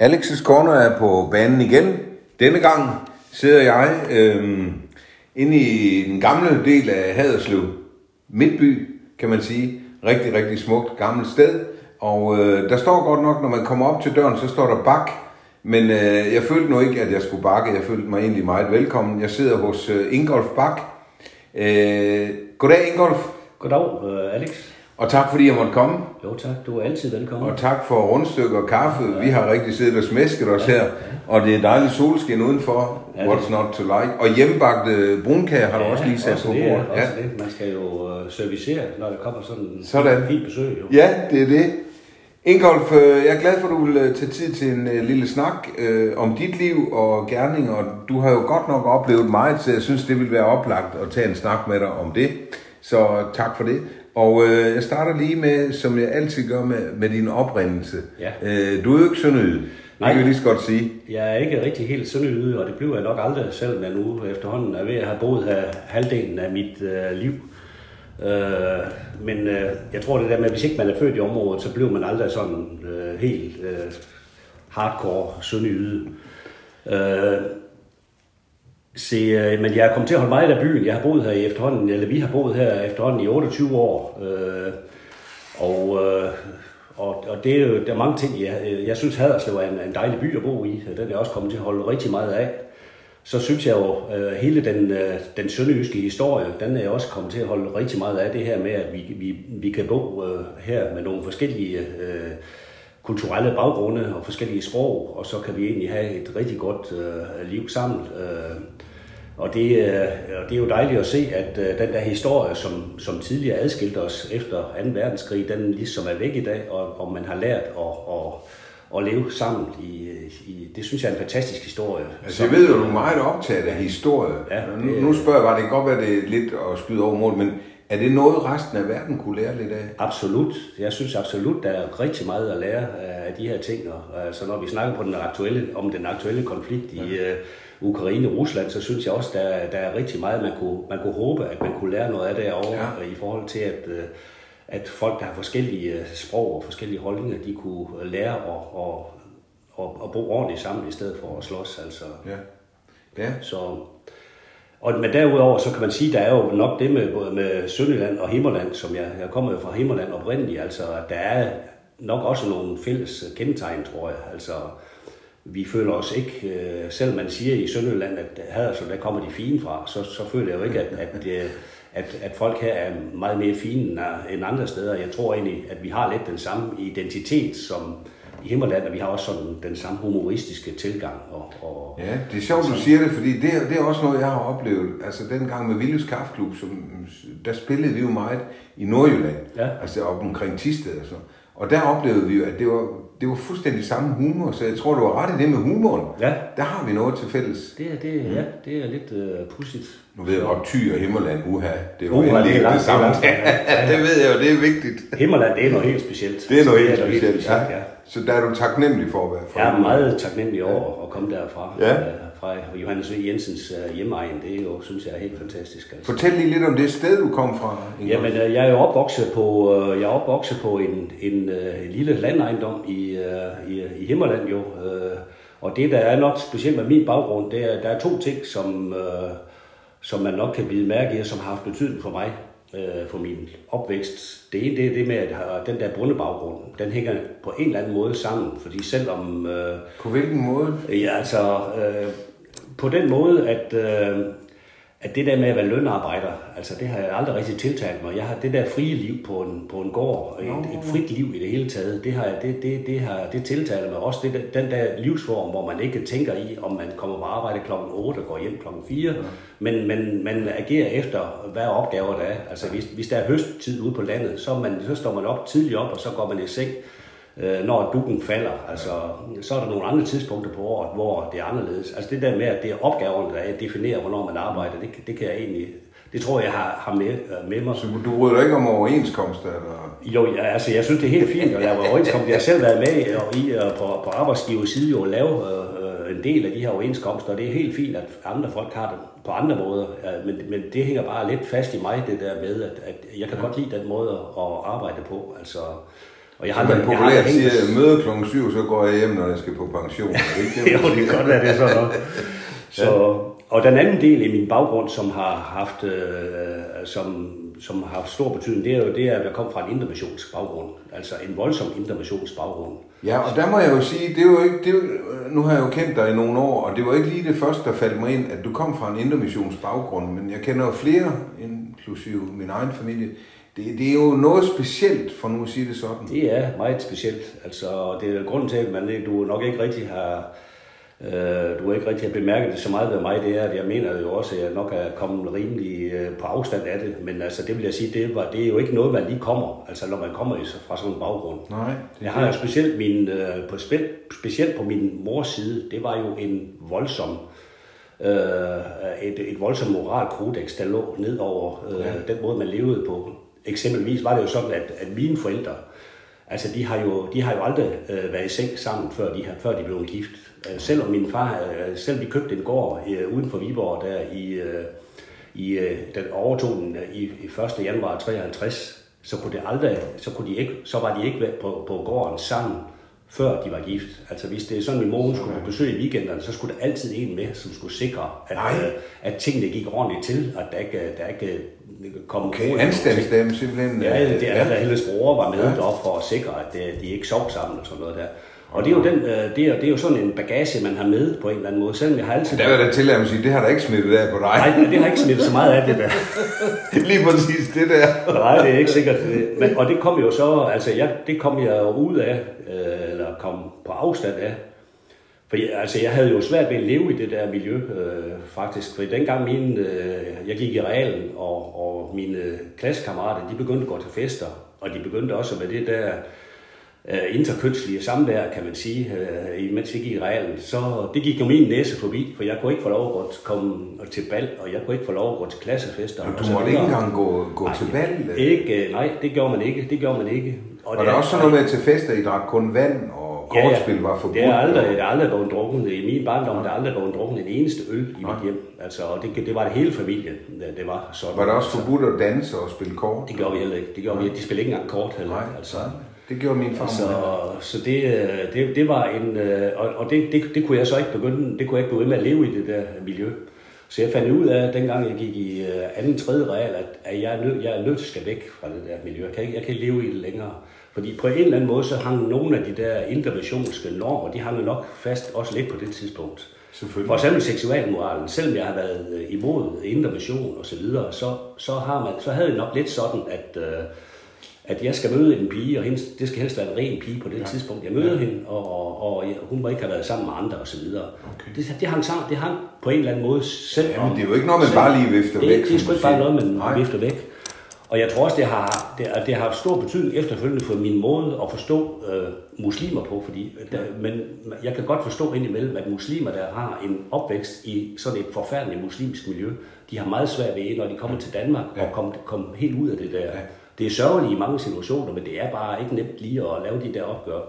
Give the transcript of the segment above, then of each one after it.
Alex's Corner er på banen igen. Denne gang sidder jeg øh, inde i den gamle del af Haderslev. Midtby, kan man sige. Rigtig, rigtig smukt gammelt sted. Og øh, der står godt nok, når man kommer op til døren, så står der bak. Men øh, jeg følte nu ikke, at jeg skulle bakke. Jeg følte mig egentlig meget velkommen. Jeg sidder hos øh, Ingolf Bak. Øh, goddag, Ingolf. Goddag, øh, Alex. Og tak fordi jeg måtte komme. Jo tak, du er altid velkommen. Og tak for rundstykker og kaffe. Ja. Vi har rigtig siddet og smæsket os ja, her. Og det er dejligt solskin udenfor. Ja, What's not to like. Og hjemmebagte brunkager har ja, du også lige sat på bordet. Ja, også det. Man skal jo uh, servicere, når der kommer sådan en sådan. fint besøg. Jo. Ja, det er det. Ingolf, øh, jeg er glad for, at du vil øh, tage tid til en lille snak øh, om dit liv og gerning, og du har jo godt nok oplevet meget, så jeg synes, det vil være oplagt at tage en snak med dig om det. Så tak for det. Og øh, jeg starter lige med, som jeg altid gør med, med din oprindelse. Ja. Øh, du er jo ikke sønderjyde, det kan jeg lige så godt sige. Jeg er ikke rigtig helt sønderjyde, og det bliver jeg nok aldrig, selvom jeg nu efterhånden er ved at have boet her halvdelen af mit øh, liv. Øh, men øh, jeg tror det der med, at hvis ikke man er født i området, så bliver man aldrig sådan øh, helt øh, hardcore sønderjyde. Øh, Se, øh, men jeg er kommet til at holde meget af byen. Jeg har boet her i efterhånden, eller vi har boet her efterhånden i 28 år. Øh, og, øh, og, og det er jo, der er mange ting, jeg, øh, jeg synes Haderslev er en, en dejlig by at bo i. Den er jeg også kommet til at holde rigtig meget af. Så synes jeg jo, øh, hele den, øh, den sønderjyske historie, den er jeg også kommet til at holde rigtig meget af. Det her med, at vi, vi, vi kan bo øh, her med nogle forskellige øh, kulturelle baggrunde og forskellige sprog, og så kan vi egentlig have et rigtig godt øh, liv sammen. Øh, og det, øh, og det er jo dejligt at se, at øh, den der historie, som, som tidligere adskilte os efter 2. verdenskrig, den ligesom er væk i dag, og, og man har lært at, at, at leve sammen. I, i, det synes jeg er en fantastisk historie. Altså jeg ved jo, du er meget optaget af historie. Ja, det, nu, nu spørger jeg bare, det kan godt være, det er lidt at skyde over mål, men er det noget, resten af verden kunne lære lidt af? Absolut. Jeg synes absolut, der er rigtig meget at lære af de her ting. Og, altså, når vi snakker på den aktuelle, om den aktuelle konflikt i ja. uh, Ukraine og Rusland, så synes jeg også, der, der er rigtig meget, man kunne, man kunne håbe, at man kunne lære noget af derovre ja. i forhold til, at, uh, at folk, der har forskellige sprog og forskellige holdninger, de kunne lære at, at, at, at bo ordentligt sammen i stedet for at slås. Altså. Ja. Ja. Så, og, men derudover, så kan man sige, der er jo nok det med, både med Sønderland og Himmerland, som jeg, jeg kommer jo fra Himmerland oprindeligt, altså der er nok også nogle fælles kendetegn, tror jeg. Altså, vi føler os ikke, øh, selv man siger i Sønderland, at Haderslev, der kommer de fine fra, så, så føler jeg jo ikke, at, at, øh, at, at folk her er meget mere fine end andre steder. Jeg tror egentlig, at vi har lidt den samme identitet, som, Himmerland, og vi har også sådan den samme humoristiske tilgang. Og, og, ja, det er sjovt, du siger det, fordi det, det er også noget, jeg har oplevet. Altså den gang med Vildus Kaffeklub, som, der spillede vi jo meget i Nordjylland, ja. altså op omkring Tisted og så. Og der oplevede vi jo, at det var, det var fuldstændig samme humor, så jeg tror, du var ret i det med humoren. Ja. Der har vi noget til fælles. Det er, det, mm. ja, det er lidt uh, pudsigt. Nu ved jeg godt, Thy og Himmerland, uha, det er jo uha, det, er det samme. Det, ja, ja, ja. det ved jeg jo, det er vigtigt. Himmerland, det er noget helt specielt. Det er noget helt, specielt, helt specielt, ja. ja. Så der er du taknemmelig for at være fra? Jeg er meget taknemmelig over ja. at komme derfra. Ja. Uh, fra Johannes V. Jensens uh, hjemmeegn. Det er jo, synes jeg, er helt fantastisk. Altså. Fortæl lige lidt om det sted, du kom fra. Jamen, uh, jeg er jo opvokset på, jeg er opvokset på en, en uh, lille landejendom i, i, i Himmerland jo. Og det, der er nok specielt med min baggrund, det er, der er to ting, som, som man nok kan blive mærke i, og som har haft betydning for mig øh, for min opvækst. Det ene det er det med, at den der bundebaggrund, den hænger på en eller anden måde sammen, fordi selvom... Øh, på hvilken måde? Ja, altså øh, på den måde, at, øh, at det der med at være lønarbejder, altså det har jeg aldrig rigtig tiltalt mig. Jeg har det der frie liv på en, på en gård, et, et frit liv i det hele taget, det har jeg, det, det, det har, det tiltaler mig også. Det, den der livsform, hvor man ikke tænker i, om man kommer på arbejde klokken 8 og går hjem klokken 4, ja. men, men man agerer efter, hvad opgaver der er. Altså hvis, hvis der er høsttid ude på landet, så, man, så står man op tidligt op, og så går man i seng øh, når dukken falder. Altså, så er der nogle andre tidspunkter på året, hvor det er anderledes. Altså det der med, at det er opgaverne, der definerer, hvornår man arbejder, det, det kan jeg egentlig... Det tror jeg, jeg har, har med, øh, med mig. Så du bryder ikke om overenskomster? Eller? Jo, ja, altså jeg synes, det er helt fint at lave overenskomster. Jeg har selv været med i, og på, på arbejdsgivers side jo at lave øh, en del af de her overenskomster, og det er helt fint, at andre folk har det på andre måder. Men, men det hænger bare lidt fast i mig, det der med, at, at jeg kan ja. godt lide den måde at arbejde på. Altså, Og jeg har aldrig, jeg har aldrig populært hængt siger, møde klokken 7, så går jeg hjem, når jeg skal på pension. Er det ikke det, jo, det siger? kan godt være, det er sådan noget. Så, og den anden del i min baggrund, som har haft, øh, som, som har haft stor betydning, det er jo det, at jeg kom fra en intermissionsk baggrund. Altså en voldsom intermissionsk baggrund. Ja, og der må jeg jo sige, det er jo ikke, det er jo, nu har jeg jo kendt dig i nogle år, og det var ikke lige det første, der faldt mig ind, at du kom fra en baggrund, men jeg kender jo flere, inklusive min egen familie. Det, det er jo noget specielt, for nu at sige det sådan. Det er meget specielt. Altså, det er grunden til, at man, du nok ikke rigtig har øh, du har ikke rigtig har bemærket det så meget ved mig, det er, at jeg mener jo også, at jeg nok er kommet rimelig øh, på afstand af det. Men altså, det vil jeg sige, det, var, det er jo ikke noget, man lige kommer, altså når man kommer fra sådan en baggrund. Nej, Jeg har jo specielt, min, øh, på, spe, specielt på min mors side, det var jo en voldsom, øh, et, et voldsomt moralkodex, der lå ned over øh, ja. den måde, man levede på. Eksempelvis var det jo sådan, at, at mine forældre, altså de har jo, de har jo aldrig øh, været i seng sammen, før de, har- før de blev gift. Øh, selvom min far, øh, selv vi købte en gård øh, uden for Viborg der i, øh, i øh, den overtog den øh, i, i 1. januar 53, så kunne det aldrig, så, kunne de ikke, så var de ikke været på, på gården sammen, før de var gift. Altså hvis det er sådan, min mor hun skulle på besøg i weekenderne, så skulle der altid en med, som skulle sikre, at, øh, at tingene gik ordentligt til, at der ikke, der ikke kom Okay, anstandsdame simpelthen. Ja, det er, ja. at Helles bror var med Ja. deroppe for at sikre, at øh, de ikke sov sammen og sådan noget der. Og det er, jo den, øh, det, er, det er jo sådan en bagage, man har med på en eller anden måde. Selvom jeg har altid... Der vil jeg da tillade mig at sige, det har der ikke smittet af på dig. Nej, det har ikke smittet så meget af det der. Lige præcis det der. Nej, det er ikke sikkert. Men, og det kom jo så, altså jeg, det kom jeg ud af, øh, eller kom på afstand af. For jeg, altså jeg havde jo svært ved at leve i det der miljø, øh, faktisk. For dengang mine, øh, jeg gik i realen, og, og mine klassekammerater, de begyndte at gå til fester. Og de begyndte også med det der øh, interkønslige samvær, kan man sige, øh, imens vi gik i realen. Så det gik jo min næse forbi, for jeg kunne ikke få lov at komme til bal, og jeg kunne ikke få lov at gå til klassefester. Og og du så måtte ikke engang gå, gå Nej, til bal. Ikke, øh, nej, det gjorde man ikke. Det gjorde man ikke. Og der er også sådan noget med til fester, I drak kun vand, kortspil var forbudt. Det er aldrig, det er aldrig blevet drukket. I min barndom der er aldrig blevet drukket en eneste øl i Nej. mit hjem. Altså, og det, det var det hele familien, det, det var sådan. Var det også altså, forbudt at danse og spille kort? Det gjorde vi heller ikke. Det gjorde vi, de spillede ikke engang kort heller. Nej, altså. altså. Det gjorde min far. Så, så det, øh, det, det var en, øh, og, og det, det, det, kunne jeg så ikke begynde, det kunne jeg ikke ved med at leve i det der miljø. Så jeg fandt ud af, dengang jeg gik i øh, anden, tredje real, at, at jeg, er nødt, jeg er nødt til at skal væk fra det der miljø. Jeg kan, ikke, jeg kan ikke leve i det længere. Fordi på en eller anden måde, så hang nogle af de der interventionske normer, de hang nok fast også lidt på det tidspunkt. Selvfølgelig. For eksempel seksualmoralen, selvom jeg har været øh, imod intervention og så videre, så, så, har man, så havde jeg nok lidt sådan, at, øh, at jeg skal møde en pige, og hende, det skal helst være en ren pige på det ja. tidspunkt. Jeg møder ja. hende, og, og, og jeg, hun må ikke have været sammen med andre og så videre. Okay. Det, det, hang sammen, det hang på en eller anden måde selv Jamen, det er jo ikke noget, man selv- bare lige vifter det, væk, Det, som er sgu ikke bare noget, man Nej. vifter væk. Og jeg tror også, det har, det, har- det har haft stor betydning efterfølgende for min måde at forstå øh, muslimer på, fordi der, men jeg kan godt forstå indimellem, at muslimer, der har en opvækst i sådan et forfærdeligt muslimsk miljø, de har meget svært ved, når de kommer til Danmark, og komme kom helt ud af det der. Det er sørgeligt i mange situationer, men det er bare ikke nemt lige at lave de der opgør.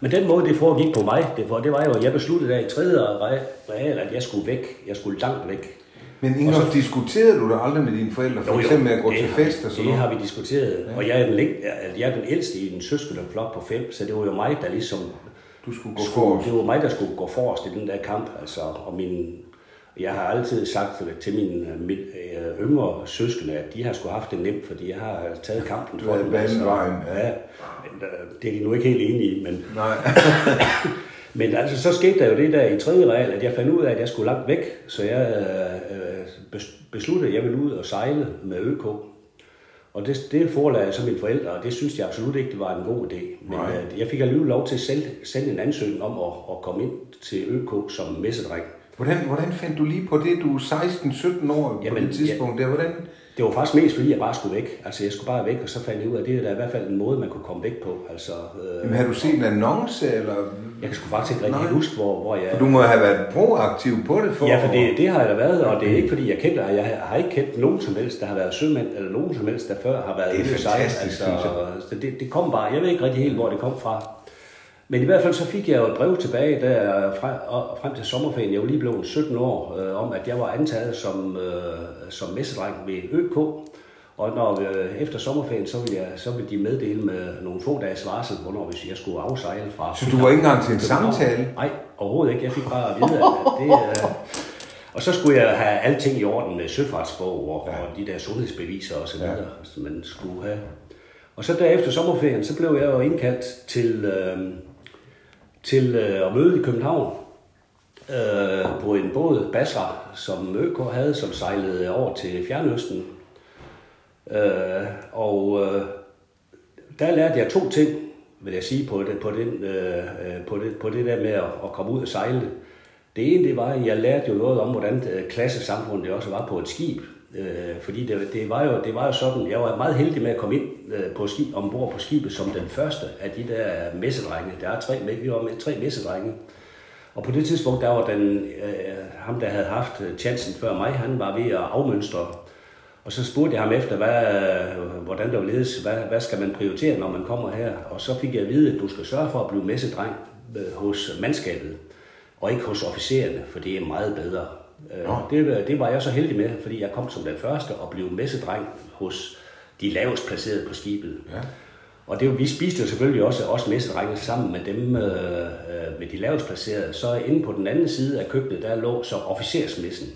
Men den måde, det foregik på mig, det var, det var jo, at jeg besluttede der i tredje re- real, at jeg skulle væk. Jeg skulle langt væk. Men Ingolf, diskuterede du det aldrig med dine forældre, for eksempel med at gå til fest og sådan Det har vi diskuteret, ja. og jeg er, den, læng- jeg er den ældste i en søskendeflok på fem, så det var jo mig, der ligesom... Du skulle gå skulle, forrest. Det var mig, der skulle gå forrest i den der kamp, altså, og min... Jeg har altid sagt til mine mit, øh, yngre søskende, at de har skulle haft det nemt, fordi jeg har taget kampen for banet vejen, ja. ja. Øh, det er de nu ikke helt enige i, men Nej. men altså, så skete der jo det der i tredje real, at jeg fandt ud af, at jeg skulle langt væk, så jeg øh, bes- besluttede, at jeg ville ud og sejle med ØK. Og det, det forelagde jeg så mine forældre, og det synes jeg absolut ikke, det var en god idé. Men Nej. øh, jeg fik alligevel lov til at sende, sende en ansøgning om at, at komme ind til ØK som messedreng. Hvordan, hvordan fandt du lige på det? Du er 16-17 år på Jamen, det tidspunkt. Der, hvordan? Det var faktisk mest, fordi jeg bare skulle væk. Altså, jeg skulle bare væk, og så fandt jeg ud af, at det er i hvert fald en måde, man kunne komme væk på. Altså, øh, Jamen, har du set en annonce, eller? jeg kan sgu faktisk ikke rigtig Nej. huske, hvor, hvor jeg... For du må have været proaktiv på det for Ja, for det, det har jeg da været, og det er ikke fordi, jeg kender, jeg har ikke kendt nogen som helst, der har været sømænd, eller nogen som helst, der før har været Det er fantastisk, synes jeg. så det, det kom bare, jeg ved ikke rigtig helt, hvor det kom fra. Men i hvert fald så fik jeg jo et brev tilbage der frem, og frem til sommerferien. Jeg var lige blevet 17 år, øh, om at jeg var antaget som, øh, som messedreng ved ØK. Og når øh, efter sommerferien, så ville, jeg, så ville de meddele med nogle få dages varsel, hvornår hvis jeg skulle afsejle fra... Så du var ikke engang til en samtale? Nej, overhovedet ikke. Jeg fik bare at vide, at det... Øh, og så skulle jeg have alting i orden med søfartsbog og, ja. og de der sundhedsbeviser og så videre, ja. som man skulle have. Og så derefter sommerferien, så blev jeg jo indkaldt til, øh, til øh, at møde i København øh, på en båd, Basra, som ØK havde, som sejlede over til Fjernøsten. Øh, og øh, der lærte jeg to ting, vil jeg sige, på det, på den, øh, øh på det, på det der med at, at komme ud og sejle. Det ene, det var, at jeg lærte jo noget om, hvordan øh, klassesamfundet også var på et skib. Øh, fordi det, det, var jo, det var jo sådan, jeg var meget heldig med at komme ind øh, på skib, ombord på skibet som den første af de der messedrenge. Der er tre, vi var med tre messedrenge. Og på det tidspunkt, der var den, øh, ham, der havde haft øh, chancen før mig, han var ved at afmønstre. Og så spurgte jeg ham efter, hvad, øh, hvordan der ledes, hvad, hvad skal man prioritere, når man kommer her? Og så fik jeg at vide, at du skal sørge for at blive messedreng øh, hos mandskabet og ikke hos officererne, for det er meget bedre. Ja. Det, det var jeg så heldig med, fordi jeg kom som den første og blev messedreng hos de lavest placerede på skibet. Ja. Og det, vi spiste jo selvfølgelig også, også messedrenge sammen med dem øh, øh, med de lavest placerede. Så inde på den anden side af køkkenet, der lå så officersmessen.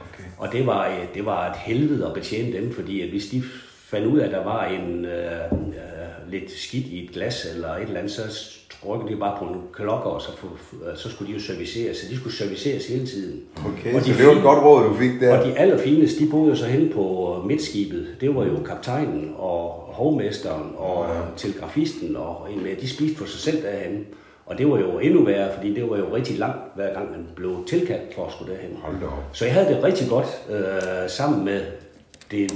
Okay. Og det var, øh, det var et helvede at betjene dem, fordi at hvis de fandt ud af, at der var en øh, øh, lidt skidt i et glas eller et eller andet, så rykkede de bare på en klokke, og så, så skulle de jo serviceres. Så de skulle serviceres hele tiden. Okay, og de så det var et godt råd, du fik der. Og de allerfineste, de boede så hen på midtskibet. Det var jo kaptajnen og hovmesteren og ja. telegrafisten og en med. De spiste for sig selv derhen. Og det var jo endnu værre, fordi det var jo rigtig langt, hver gang man blev tilkaldt for at skulle derhen. Hold da op. Så jeg havde det rigtig godt øh, sammen med det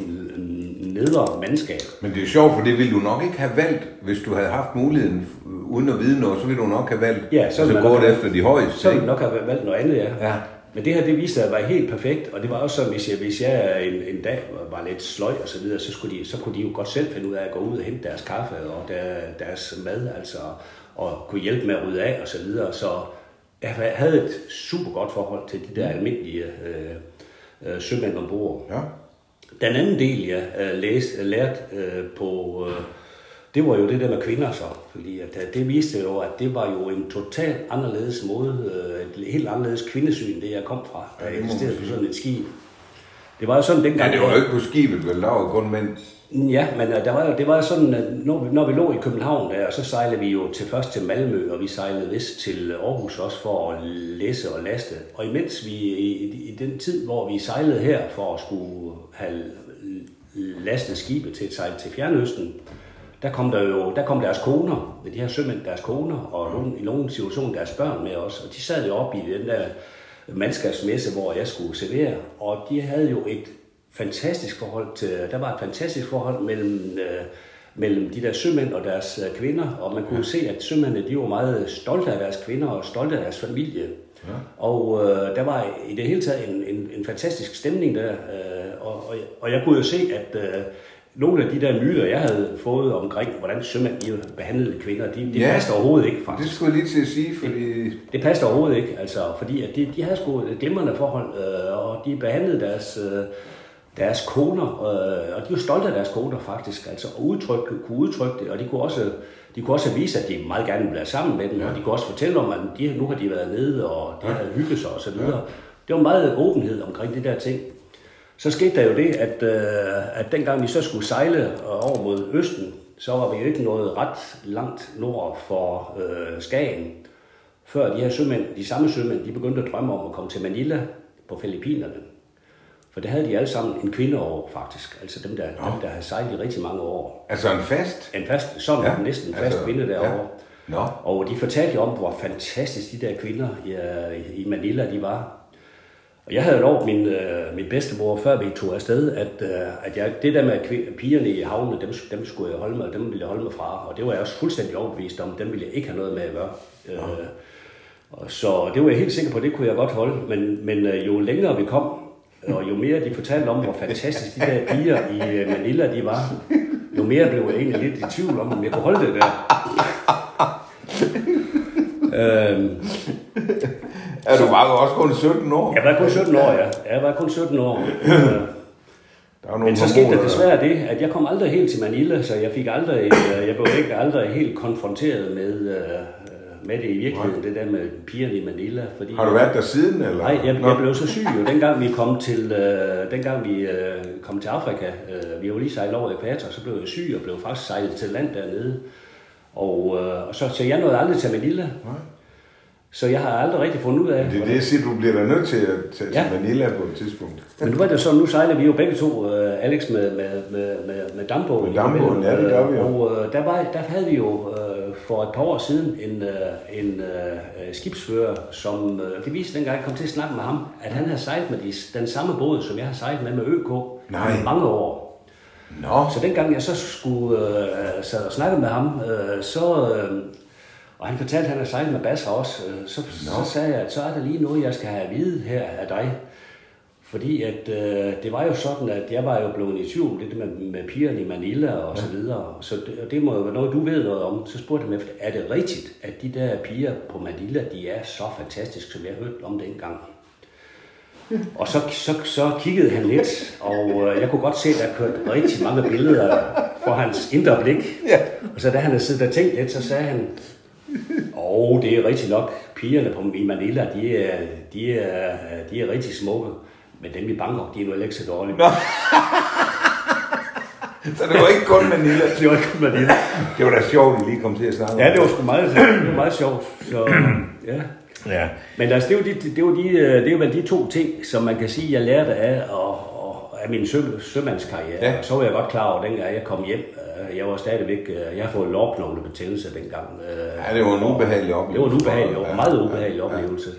nedre mandskab. Men det er sjovt, for det ville du nok ikke have valgt, hvis du havde haft muligheden, uden at vide noget, så ville du nok have valgt, ja, så altså gå efter de højeste. Så ville nok have valgt noget andet, ja. ja. Men det her, det viste sig at være helt perfekt, og det var også sådan, hvis jeg, hvis jeg en, en dag var lidt sløj og så videre, så, skulle de, så kunne de jo godt selv finde ud af at gå ud og hente deres kaffe og der, deres mad, altså, og kunne hjælpe med at rydde af og så videre. Så jeg havde et super godt forhold til de der almindelige øh, øh, sømænd ombord. Ja. Den anden del, jeg uh, læste, lærte uh, på, uh, det var jo det der med kvinder så. Fordi at, det viste jo, at det var jo en totalt anderledes måde, et helt anderledes kvindesyn, det jeg kom fra, da jeg investerede på sådan et skib. Det var jo sådan dengang... Ja, det var jo ikke på skibet, vel? Der var kun mænd. Ja, men øh, der var, det var sådan, at når, når vi lå i København der, så sejlede vi jo til først til Malmø, og vi sejlede vist til Aarhus også for at læse og laste. Og imens vi, i, i den tid, hvor vi sejlede her for at skulle have lastet skibet til at sejle til Fjernøsten, der kom der jo der kom deres koner, de her sømænd, deres koner, og nogen, i nogle situationer deres børn med os. Og de sad jo op i den der mandskabsmesse, hvor jeg skulle servere, og de havde jo et fantastisk forhold til, der var et fantastisk forhold mellem, øh, mellem de der sømænd og deres øh, kvinder, og man kunne ja. se, at sømændene de var meget stolte af deres kvinder og stolte af deres familie. Ja. Og øh, der var i det hele taget en, en, en fantastisk stemning der, øh, og, og, og jeg kunne jo se, at øh, nogle af de der myter, jeg havde fået omkring, hvordan sømænd de behandlede kvinder, de, de ja, passede overhovedet ikke, faktisk. Det skulle jeg lige til at sige, fordi... Det, det passede overhovedet ikke, altså, fordi at de, de havde sgu et glimrende forhold, øh, og de behandlede deres... Øh, deres koner, øh, og de var stolte af deres koner faktisk, altså og udtrykke, kunne udtrykke det, og de kunne også, de kunne også vise, at de meget gerne ville være sammen med dem, ja. og de kunne også fortælle om, at de, nu har de været nede, og de ja. havde hygget sig osv. Ja. Det var meget åbenhed omkring de der ting. Så skete der jo det, at, øh, at dengang vi så skulle sejle over mod Østen, så var vi jo ikke nået ret langt nord for øh, Skagen, før de her sømænd, de samme sømænd, de begyndte at drømme om at komme til Manila på Filippinerne. For der havde de alle sammen en kvinde over, faktisk. Altså dem, der, dem, der havde sejlet i rigtig mange år. Altså en fast? En fast, sådan ja. næsten en fast altså, kvinde derovre. Ja. No. Og de fortalte om, hvor fantastisk de der kvinder i, i Manila de var. Og jeg havde lovet min, øh, min bedstemor, før vi tog afsted, at, øh, at jeg, det der med pigerne i havne, dem, dem skulle jeg holde med, dem ville jeg holde mig fra. Og det var jeg også fuldstændig overbevist om, dem ville jeg ikke have noget med at gøre. Øh, så det var jeg helt sikker på, det kunne jeg godt holde. Men, men øh, jo længere vi kom, og jo mere de fortalte om, hvor fantastisk de der piger i øh, Manila de var, jo mere blev jeg egentlig lidt i tvivl om, om jeg kunne holde det der. øhm, er du bare også kun 17 år? Jeg var kun 17 år, ja. Jeg var kun 17 år. Der er nogle Men så skete der desværre det, at jeg kom aldrig helt til Manila, så jeg fik aldrig, øh, jeg blev ikke aldrig helt konfronteret med, øh, med det i virkeligheden, det der med pigerne i Manila. Fordi, Har du været der siden, eller? Nej, jeg, Nå. jeg blev så syg jo, dengang vi kom til, øh, dengang vi øh, kom til Afrika. Øh, vi var lige sejlet over ekvator, så blev jeg syg og blev faktisk sejlet til land dernede. Og, øh, og så, så jeg nåede aldrig til Manila. Nej. Så jeg har aldrig rigtig fundet ud af, Det er det, jeg siger, du bliver da nødt til at tage Ja. til Manila på et tidspunkt. Men nu er det så, nu sejler vi jo begge to, uh, Alex, med, med, med, med, med dampbåden. Med dampbåden, ja, det gør vi jo. Og uh, der, var, der havde vi jo uh, for et par år siden en, uh, en uh, skibsfører, som uh, det viste dengang, jeg kom til at snakke med ham, at han havde sejlet med de, den samme båd, som jeg har sejlet med med ØK Nej. i mange år. Nå, Så dengang jeg så skulle sad og snakke med ham, uh, så... Uh, og han fortalte, at han har sejlet med Basra også. øh, Så, så sagde jeg, at så er der lige noget, jeg skal have at vide her af dig. Fordi at, øh, det var jo sådan, at jeg var jo blevet i tvivl det med, med pigerne i Manila og så videre. Så det, og det må jo være noget, du ved noget om. Så spurgte jeg dem efter, er det rigtigt, at de der piger på Manila, de er så fantastiske, som jeg hørte om dengang? Og så, så, så kiggede han lidt, og øh, jeg kunne godt se, at der kørte rigtig mange billeder for hans indre blik. Ja. Og så da han havde siddet og tænkt lidt, så sagde han, og det er rigtigt nok, pigerne på, i Manila, de er, de, er, de er rigtig smukke. Men dem i Bangkok, de er nu heller ikke så dårlige. Så det var ikke kun Manila. Det var ikke kun Manila. Det var da sjovt, at lige kom til at snakke om Ja, det var sgu meget, det var meget sjovt. Så, ja. Ja. Men altså, det er, jo de, det, jo de, øh, det jo vel de to ting, som man kan sige, jeg lærte af, og, og af min sø, sømandskarriere. Ja. Så var jeg godt klar over, dengang jeg kom hjem, øh, jeg var stadigvæk, øh, jeg har fået lårknoglebetændelse dengang. Ja, det var en ubehagelig oplevelse. Det var en ubehagelig, ja. meget ubehagelig Ja. oplevelse.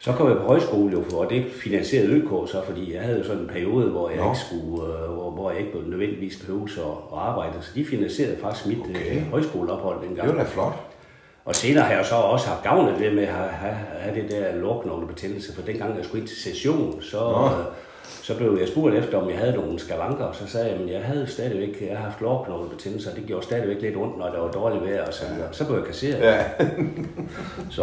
Så kom jeg på højskole, jo, og det finansierede ØK så, fordi jeg havde jo sådan en periode, hvor jeg Nå. ikke skulle, øh, hvor, hvor jeg ikke nødvendigvis behøvede at, at arbejde. Så de finansierede faktisk mit Okay. okay. højskoleophold dengang. Det var da flot. Og senere har jeg så også haft gavn af det med at have, have, have det der lårknoglebetændelse, for dengang jeg skulle ind til session, så, Nå. Så blev jeg spurgt efter, om jeg havde nogle skavanker, og så sagde jeg, at jeg havde stadigvæk, jeg har haft lårknoglebetændelse, og det gjorde stadigvæk lidt ondt, når der var dårligt vejr og så videre. Så blev jeg kasseret. Ja. Så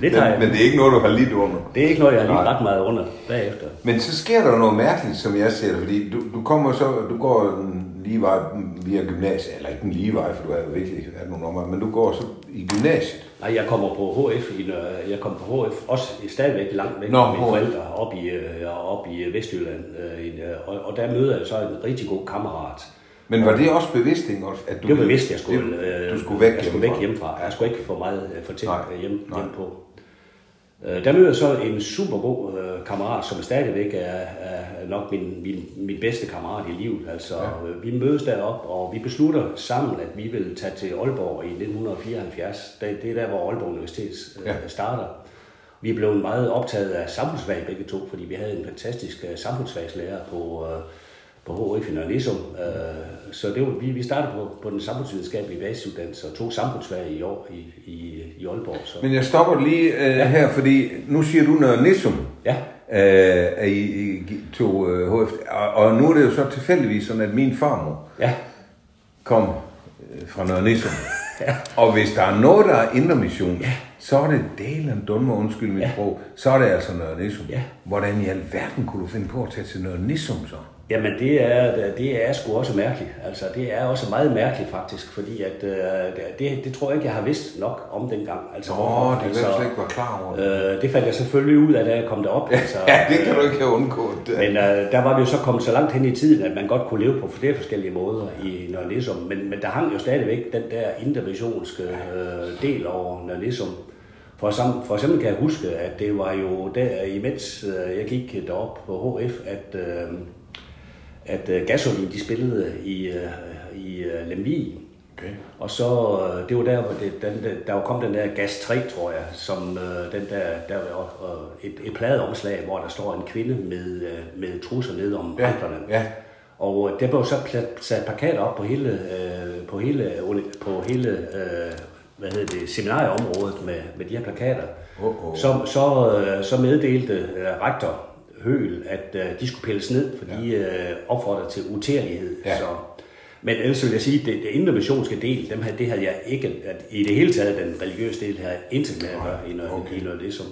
lidt har Men, jeg, men det er ikke noget, du har lidt under. det er ikke noget, jeg har lige Nej. ret meget under bagefter. Men så sker der jo noget mærkeligt, som jeg ser det, fordi du, du kommer så, du går en lige vej via gymnasiet, eller ikke en lige vej, for du har jo virkelig været nogle områder, men du går så i gymnasiet. Nej, jeg kommer på HF, i, jeg kommer på HF, også stadigvæk langt væk Nå, fra mine HF. forældre, op i, øh, op i Vestjylland. øh, i, øh, Og, og der møder jeg så en rigtig god kammerat. Men var det også bevidst, Ingolf, at øh, øh. Øh, Der møder jeg så en super god øh, kammerat, som stadigvæk er, er nok min, min, min bedste kammerat i livet. Altså, ja. Vi mødes derop, og vi beslutter sammen, at vi vil tage til Aalborg i 1974. Det, det er der, hvor Aalborg Universitet øh, Ja. starter. Vi er blevet meget optaget af samfundsfag begge to, fordi vi havde en fantastisk øh, samfundsfagslærer på, øh, på HF i Nørre Nissum. Øh, Så det var, vi, vi startede på, på den samfundsvidenskabelige basisuddannelse og tog samfundsfag i år i, i, i Aalborg. Så. Men jeg stopper lige øh, ja. her, fordi nu siger du noget Nissum. Ja, øh, at I, I tog øh, HF. Og, og nu er det jo så tilfældigvis sådan, at min farmor ja, kom øh, fra Nørre Nissum. ja. Og hvis der er noget, der er indre mission, ja. så er det Dalen Dunmer, undskyld mit. Ja. sprog, så er det altså Nørre Nissum. Ja. Hvordan i alverden kunne du finde på at tage til Nørre Nissum så? Jamen det er, det er sgu også mærkeligt. Altså det er også meget mærkeligt faktisk, fordi at, øh, det, det tror jeg ikke, jeg har vidst nok om dengang. Altså, Åh, hvorfor. det altså, slet ikke var klar over. det. øh, det fandt jeg selvfølgelig ud af, da jeg kom derop. Altså, Ja, det kan du ikke have undgået. Det. Men øh, der var det jo så kommet så langt hen i tiden, at man godt kunne leve på flere forskellige måder i Nørre Nissum. Men, men der hang jo stadigvæk den der interventionske øh, del over Nørre Nissum. For, for eksempel kan jeg huske, at det var jo der, imens øh, jeg gik derop på HF, at, øh, at øh, Gasolin de spillede i, øh, i øh, Lemvig. Okay. Og så, øh, det var der, hvor det, den, der, der kom den der Gas 3, tror jeg, som øh, den der, der var øh, et, et pladeomslag, hvor der står en kvinde med, øh, med trusser ned om Ja, anklerne. ja. Og øh, der blev så sat plakater op på hele, øh, på hele, på hele øh, hvad hedder det, seminarieområdet med, med de her plakater. Åh, åh. Så, så, øh, så meddelte øh, rektor Høl, at øh, de skulle pilles ned, fordi ja. øh, opfordrede til utærlighed. Ja. Så, men ellers vil jeg sige, at det, det intermissionske del, dem her, det havde jeg ikke, at i det hele taget, den religiøse del, havde intet med at gøre i noget, okay. i noget det, som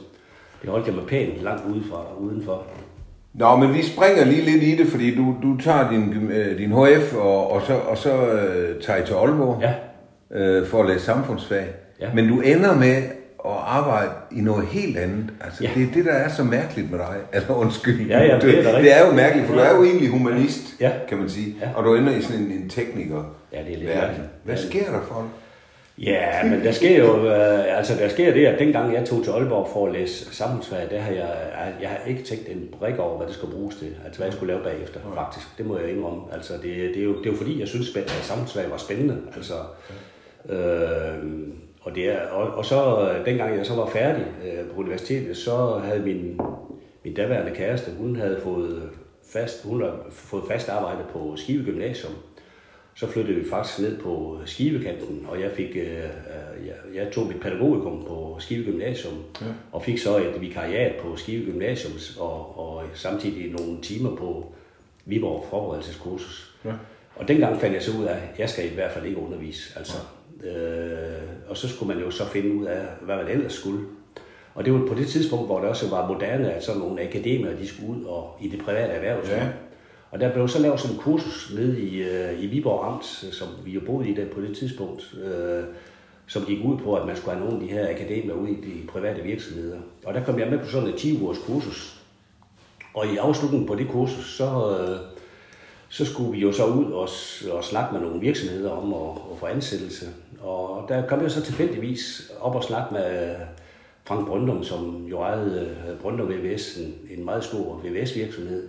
det holdt jeg mig pænt langt udefra, udenfor. Nå, men vi springer lige lidt i det, fordi du, du tager din, øh, din HF, og, og så, og så øh, tager I til Aalborg Ja. øh, for at læse samfundsfag. Ja. Men du ender med at arbejde i noget helt andet. Altså, Ja. det er det, der er så mærkeligt med dig. Altså, undskyld. Ja, ja, det er det er jo mærkeligt, for du er jo egentlig humanist, Ja. kan man sige. Ja. Og du ender i sådan en, en tekniker. Ja, det er lidt verden. Hvad Ja. sker der for dig? Ja, men der sker jo, øh, altså der sker det, at dengang jeg tog til Aalborg for at læse samfundsfag, der har jeg, jeg har ikke tænkt en brik over, hvad det skal bruges til, altså hvad jeg skulle lave bagefter, faktisk. Det må jeg indrømme. Altså det, det, er, jo, det er jo fordi, jeg synes, at samfundsfag var spændende, altså. Øh, og, det er, og, og så øh, dengang jeg så var færdig øh, på universitetet, så havde min, min daværende kæreste, hun havde fået fast, hun havde fået fast arbejde på Skive Gymnasium. Så flyttede vi faktisk ned på Skivekanten, og jeg fik, øh, øh, jeg, jeg tog mit pædagogikum på Skive Gymnasium, ja. og fik så et vikariat på Skive Gymnasium, og, og samtidig nogle timer på Viborg forberedelseskursus. Ja. Og dengang fandt jeg så ud af, at jeg skal i hvert fald ikke undervise. Altså, øh, og så skulle man jo så finde ud af, hvad man ellers skulle. Og det var på det tidspunkt, hvor det også var moderne, at sådan nogle akademikere, de skulle ud og i det private erhvervsliv. Ja. Og der blev så lavet sådan en kursus nede i, øh, i Viborg Amt, som vi jo boede i der på det tidspunkt, øh, som gik ud på, at man skulle have nogle af de her akademier ud i de private virksomheder. Og der kom jeg med på sådan et 10-ugers kursus. Og i afslutningen på det kursus, så, øh, så skulle vi jo så ud og, og snakke med nogle virksomheder om at, at få ansættelse. Og der kom jeg så tilfældigvis op og snakke med Frank Brøndum, som jo ejede øh, Brøndum VVS, en, en meget stor VVS-virksomhed.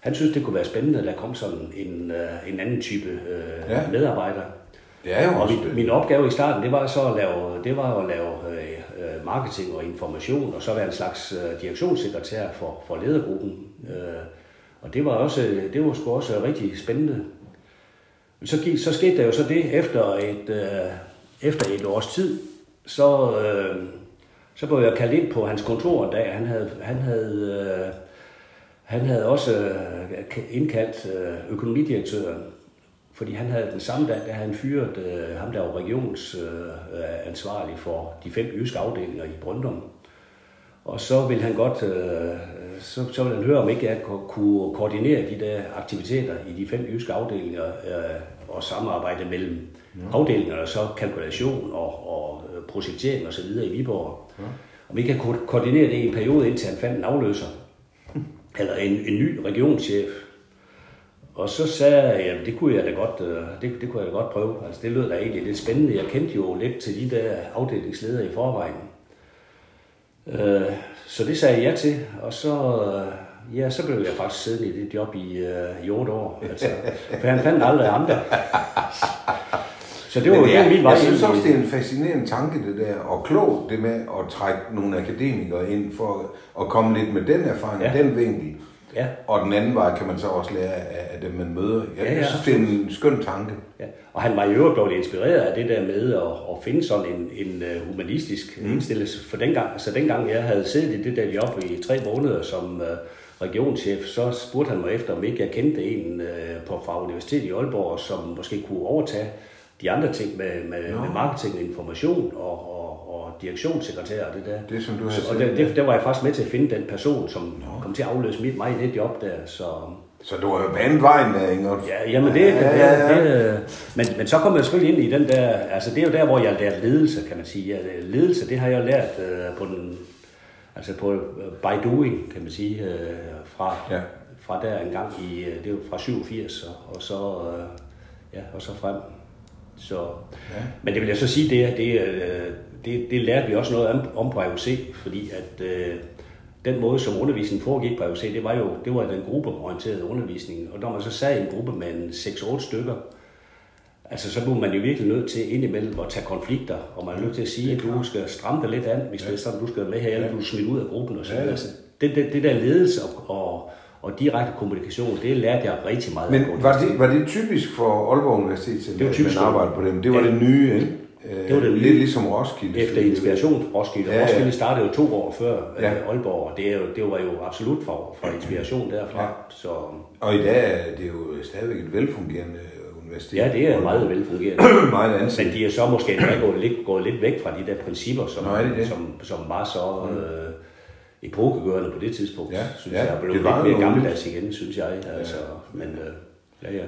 Han synes, det kunne være spændende, at der kom sådan en, øh, en anden type øh, Ja. medarbejder. Det er jo Og også min, min opgave i starten, det var så at lave, det var at lave øh, øh, marketing og information, og så være en slags øh, direktionssekretær for, for ledergruppen. Øh, og det var også, det var sgu også rigtig spændende. Så, gik, så skete der jo så det, efter et, øh, efter et års tid, så, øh, så blev jeg kaldt ind på hans kontor en dag. Han havde, han havde, øh, han havde også øh, indkaldt øh, økonomidirektøren, fordi han havde den samme dag, da han fyret øh, ham, der var regionsansvarlig øh, øh, ansvarlig for de fem jyske afdelinger i Brøndum. Og så vil han godt, øh, så, så vil han høre, om ikke jeg kunne koordinere de der aktiviteter i de fem jyske afdelinger øh, og samarbejde mellem afdelingerne, og så kalkulation og, og øh, projektering osv. i Viborg. Om vi kan ko- koordinere det i en periode, indtil han fandt en afløser, eller en, en ny regionschef. Og så sagde jeg, at det kunne jeg da godt, øh, det, det kunne jeg da godt prøve. Altså, det lød da egentlig lidt spændende. Jeg kendte jo lidt til de der afdelingsledere i forvejen. Øh, så det sagde jeg ja til, og så, øh, ja, så blev jeg faktisk siddende i det job i, øh, i 8 år. Altså, for han fandt aldrig andre. Så det var jo var min vej jeg synes også, det er en fascinerende tanke, det der, og klogt det med at trække nogle akademikere ind for at komme lidt med den erfaring, ja. Ja. den vinkel. Ja. Og den anden vej kan man så også lære af, af dem, man møder. Jeg, Ja, ja, synes, det er en skøn tanke. Ja. Og han var i øvrigt blevet inspireret af det der med at, at finde sådan en, en øh, humanistisk mm. indstillelse. For dengang, så dengang jeg havde siddet i det der job i tre måneder som uh, regionschef, så spurgte han mig efter, om ikke jeg kendte en uh, på, fra Universitetet i Aalborg, som måske kunne overtage de andre ting med, med, med marketing og information og, og, og direktionssekretær og det der. Det, som du har Så, og der, det, der var jeg faktisk med til at finde den person, som kom til at afløse mit, mig i det job der. Så, Så du har jo banet vejen der, Ingolf. Ja, jamen det, Ja, ja, ja. det, det men, men så kommer jeg selvfølgelig ind i den der, altså det er jo der, hvor jeg har lært ledelse, kan man sige. Ledelse, det har jeg lært øh, på den, altså på øh, by doing, kan man sige, øh, fra, Ja. fra der en gang i, øh, det er jo fra 87, og, og så, øh, ja, og så frem. Så, ja. Men det vil jeg så sige, det, det, øh, det, det lærte vi også noget om, om på AUC, fordi at øh, den måde, som undervisningen foregik på AUC, det var jo det var den gruppeorienterede undervisning. Og når man så sad i en gruppe med en 6-8 stykker, altså så blev man jo virkelig nødt til indimellem at tage konflikter, og man er nødt til at sige, at du skal stramme dig lidt an, hvis det er sådan, du skal med her, eller du er smidt ud af gruppen og sådan Ja, ja. Altså, det, det, det der ledelse og, og, og direkte kommunikation, det lærte jeg rigtig meget Men var det, var det typisk for Aalborg Universitet, Det var at typisk. man arbejde på dem? Det var Ja. det nye, ikke? Det var det nye. Lidt ligesom Roskilde. Efter inspiration fra Roskilde. Ja, Ja. Roskilde startede jo to år før Ja. ja. Aalborg, og det, det var jo absolut for, for inspiration derfra. Ja. Så Og i dag er det jo stadigvæk et velfungerende universitet. ja, det er meget velfungerende. meget anset. Men de er så måske gået lidt, gået lidt væk fra de der principper, som, Nå, er de det? som, som var så... Øh, epokegørende på det tidspunkt, Ja, synes ja, jeg. blev det lidt var mere jo- gammeldags igen, synes jeg. Altså, men øh, ja, ja.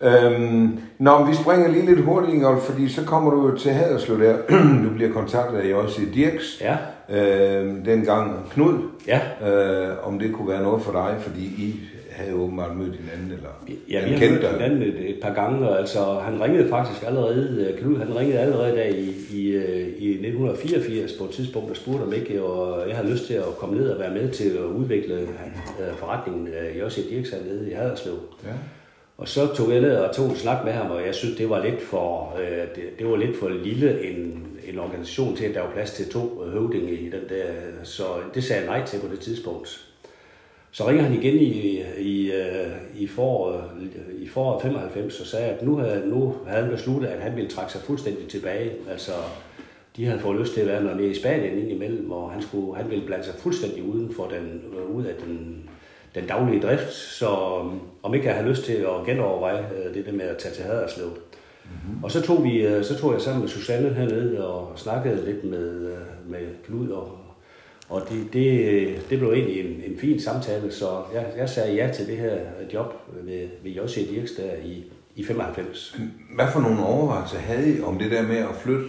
Øhm, nå, men vi springer lige lidt hurtigt, Ingolf, fordi så kommer du til Haderslev der. du bliver kontaktet af også Dirks. Ja, Øhm, dengang Knud, ja. øh, om det kunne være noget for dig, fordi I havde åbenbart mødt hinanden, eller Ja, han vi kendte mødt hinanden et, et par gange, og altså, han ringede faktisk allerede, øh, Knud, han ringede allerede der i, i, øh, i 1984 på et tidspunkt og spurgte om ikke, og jeg havde lyst til at komme ned og være med til at udvikle øh, forretningen øh, Jossi Dirks nede i Haderslev. Ja. Og så tog jeg ned og tog en snak med ham, og jeg synes, det var lidt for, øh, det, det var lidt for lille en, en organisation til, at der var plads til to høvdinge i den der. Så det sagde jeg nej til på det tidspunkt. Så ringer han igen i, i, øh, i, foråret, i foråret 95 og sagde, at nu havde, nu havde han besluttet, at han ville trække sig fuldstændig tilbage. Altså, de havde fået lyst til at være noget mere i Spanien indimellem, og han, skulle, han ville blande sig fuldstændig uden for den, øh, ud af den, den daglige drift. Så øh, om ikke jeg havde lyst til at genoverveje det der med at tage til Haderslev. Mm-hmm. Og så tog, vi, øh, så tog jeg sammen med Susanne hernede og snakkede lidt med, øh, med Knud og, og det, det, det blev egentlig en, en fin samtale, så jeg, jeg sagde ja til det her job ved, ved Jossi Dirks der i, i 95. Hvad for nogle overvejelser havde I om det der med at flytte?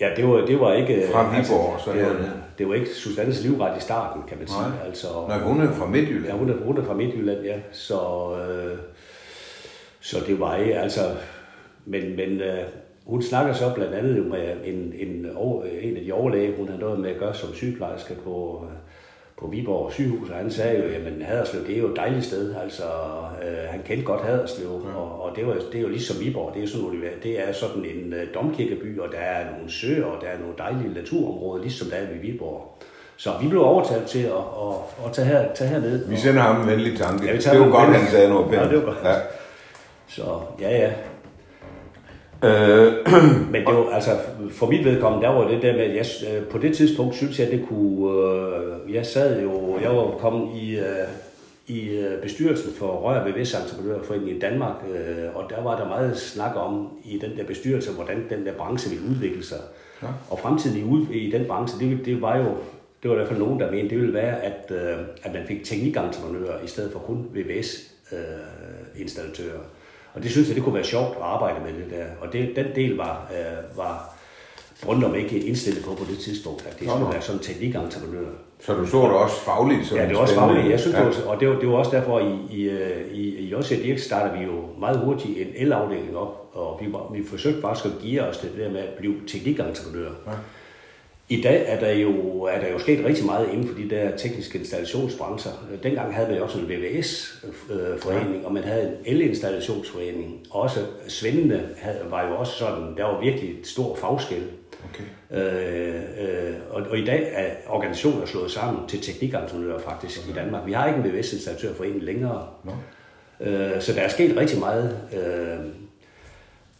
Ja, det var, det var ikke... Fra Viborg, så det, var, det var ikke Susannes livret i starten, kan man sige. Nej. Altså, Nej, hun er fra Midtjylland. Ja, hun er, hun er fra Midtjylland, ja. Så, øh, så det var ikke, altså... Men, men øh, hun snakker så blandt andet jo med en, en, over, en af de overlæge, hun har noget med at gøre som sygeplejerske på, øh, på Viborg sygehus, og han sagde jo, jamen Haderslev, det er jo et dejligt sted, altså øh, han kendte godt Haderslev, ja. og, og det, var, det er jo ligesom Viborg, det er, sådan, det er sådan en øh, domkirkeby, og der er nogle søer, og der er nogle dejlige naturområder, ligesom der er ved Viborg. Så vi blev overtalt til at, at, at tage, her, tage herned. Vi sender ham en venlig tanke. Ja, det var godt, han sagde noget pænt. Ja, det var godt. Ja. Så ja, ja. Øh, Men det var, altså, for mit vedkommende, der var det der med, at jeg, øh, på det tidspunkt synes jeg, at det kunne, øh, jeg sad jo, jeg var kommet i, øh, i øh, bestyrelsen for Rør VVS Entreprenørforeningen i Danmark, øh, og der var der meget snak om i den der bestyrelse, hvordan den der branche ville udvikle sig. Ja. Og fremtiden i, i den branche, det, det var jo, det var i hvert fald nogen, der mente, det ville være, at, øh, at man fik teknikentreprenører i stedet for kun VVS-installatører. Og det synes jeg, det kunne være sjovt at arbejde med det der. Og det, den del var, øh, var Brøndum ikke indstillet på på det tidspunkt, at det skulle være sådan teknikentreprenør. så du så det også fagligt? Som Ja, det var også fagligt. Jeg synes, ja. det var, og det var, det var også derfor, i, i, øh, i, i Jossi Dirk starter vi jo meget hurtigt en el-afdeling op, og vi, var, vi forsøgte faktisk at give os det der med at blive teknikentreprenør. Ja. I dag er der, jo, er der jo sket rigtig meget inden for de der tekniske installationsbrancher. Dengang havde man jo også en VVS-forening, og man havde en el-installationsforening. Også Svendene var jo også sådan, der var virkelig et stor fagskæld. Okay. Øh, øh, og, og i dag er organisationer slået sammen til teknikentreprenører faktisk okay. i Danmark. Vi har ikke en VVS-installatørforening længere. Nå. Øh, så der er sket rigtig meget. Øh,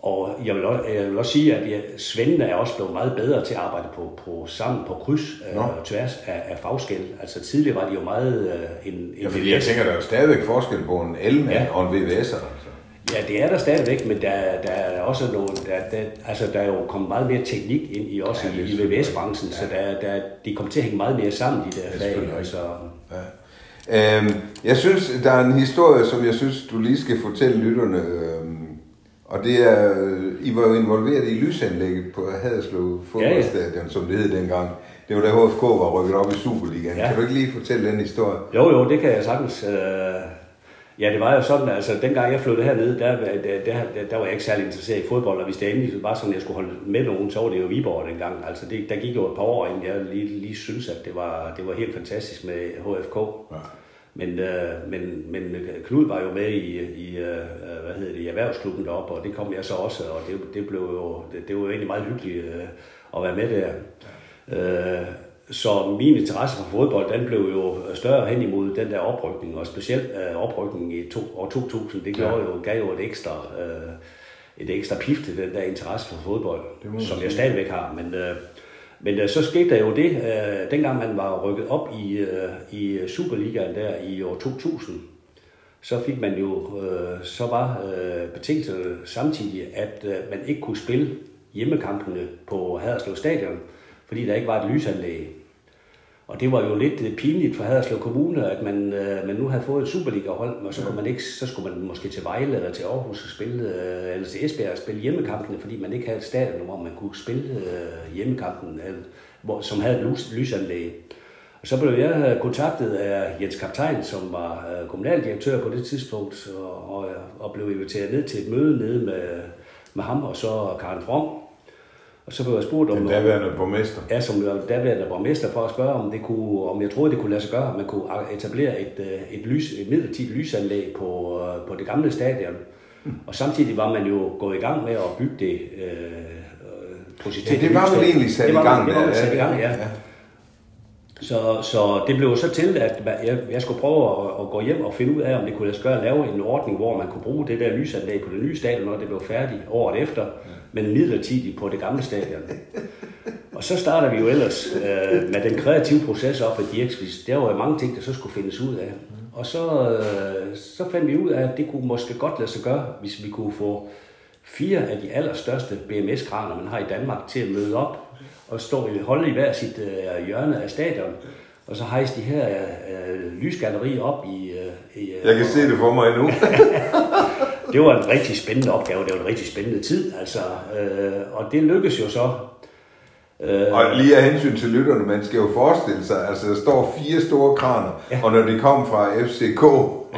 og jeg vil, også, jeg vil også sige, at Svendene er også blevet meget bedre til at arbejde på, på sammen på kryds øh, og tværs af, af fagskæld. Altså tidligere var de jo meget øh, en, en Ja, fordi jeg tænker, der er jo stadigvæk forskel på en elmand Ja. og en VVS'er. Altså. Ja, det er der stadigvæk, men der, der er også nogle, der, der, altså der er jo kommet meget mere teknik ind i også Ja, i, i VVS-branchen, ja. så der, der, de kommer til at hænge meget mere sammen, de der fag. Altså, Ja. Øhm, jeg synes, der er en historie, som jeg synes, du lige skal fortælle lytterne. Og det er, I var jo involveret i lysanlægget på Haderslev fodboldstadion, ja, ja. som det hed dengang. Det var da HFK var rykket op i Superligaen. Ja. Kan du ikke lige fortælle den historie? jo, jo, det kan jeg sagtens. Øh, ja, det var jo sådan, altså dengang jeg flyttede hernede, der, der, der, der var jeg ikke særlig interesseret i fodbold, og hvis det endelig var sådan, at jeg skulle holde med nogen, så var det jo Viborg dengang. Altså det, der gik jo et par år, inden jeg lige, lige synes, at det var, det var helt fantastisk med HFK. Ja. Men, øh, men, men Knud var jo med i, i øh, hvad hedder det, i erhvervsklubben deroppe, og det kom jeg så også, og det, det, blev jo, det, det var jo egentlig meget hyggeligt øh, at være med der. Øh, så min interesse for fodbold, den blev jo større hen imod den der oprykning, og specielt øh, oprykningen i to, år 2000, det gjorde jo, gav jo et ekstra, øh, et ekstra pif til den der interesse for fodbold, som jeg stadigvæk har. Men, øh, men øh, så skete der jo det, øh, dengang man var rykket op i, øh, i Superligaen der i år 2000, så fik man jo, øh, så var øh, samtidig, at øh, man ikke kunne spille hjemmekampene på Haderslev Stadion, fordi der ikke var et lysanlæg. Og det var jo lidt øh, pinligt for Haderslev Kommune, at man, øh, man nu havde fået et Superliga-hold, og så, kunne man ikke, så skulle man måske til Vejle eller til Aarhus og spille, øh, eller til Esbjerg og spille hjemmekampene, fordi man ikke havde et stadion, hvor man kunne spille øh, hjemmekampen, eller, hvor, som havde et lys, lysanlæg. Og så blev jeg kontaktet af Jens Kaptajn, som var øh, kommunaldirektør på det tidspunkt, og, og, og blev inviteret ned til et møde nede med, med ham og så Karen From, og så blev jeg spurgt om... Den daværende borgmester. Ja, som daværende borgmester, for at spørge, om, det kunne, om jeg troede, det kunne lade sig gøre, at man kunne etablere et, øh, et, lys, et midlertidigt lysanlæg på, øh, på det gamle stadion. Mm. Og samtidig var man jo gået i gang med at bygge det øh, Ja, det var vel egentlig sat i gang. Det var man sat i gang, ja. ja. Så, så det blev så til, at jeg, jeg skulle prøve at, at gå hjem og finde ud af, om det kunne lade sig gøre at lave en ordning, hvor man kunne bruge det der lysanlæg på det nye stadion, når det blev færdigt året efter. Men midlertidigt på det gamle stadion. Og så starter vi jo ellers øh, med den kreative proces op ad Dirksvis. Der var jo mange ting, der så skulle findes ud af. Og så, øh, så fandt vi ud af, at det kunne måske godt lade sig gøre, hvis vi kunne få fire af de allerstørste BMS-kraner, man har i Danmark, til at møde op og stå i holde i hver sit øh, hjørne af stadion. Og så hejse de her øh, lysgallerier op i... Øh, i øh, Jeg kan se det for mig nu. det var en rigtig spændende opgave, det var en rigtig spændende tid, altså, øh, og det lykkedes jo så. Øh, og lige af hensyn til lytterne, man skal jo forestille sig, altså der står fire store kraner, ja. og når de kom fra FCK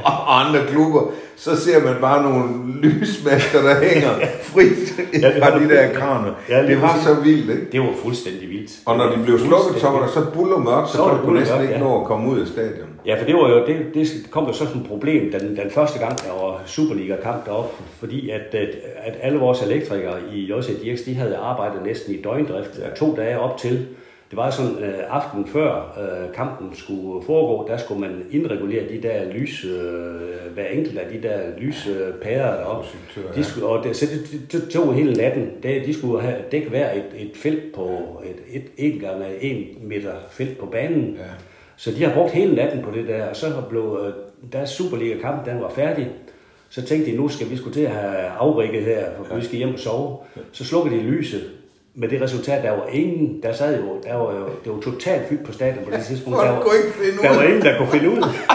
og andre klubber, så ser man bare nogle lysmaster, der hænger frit ja, fra de der kraner. Ja, det, var så vildt, ikke? Det var fuldstændig vildt. Og når de blev slukket, så var der så buller mørkt, så, så folk kunne næsten ikke ja. nå at komme ud af stadion. Ja, for det var jo, det, det kom jo sådan et problem den, den første gang, der var Superliga-kamp deroppe, fordi at, at, at alle vores elektrikere i JCDX, de havde arbejdet næsten i døgndrift ja. to dage op til, det var sådan øh, aften før øh, kampen skulle foregå, der skulle man indregulere de der lys, øh, hver enkelt af de der lyspærer deroppe. De skulle, og det, så det, det, tog hele natten. Det, de skulle have dække hver et, et felt på et, et, en gange en meter felt på banen. Ja. Så de har brugt hele natten på det der, og så blev øh, deres Superliga-kamp, den var færdig. Så tænkte de, nu skal vi skulle til at have afrikket her, for ja. vi skal hjem og sove. Så slukkede de lyset, med det resultat, der var ingen, der sad jo, der var jo, det var totalt fyldt på stadion på det tidspunkt. Der var, der var ingen, der kunne finde ud.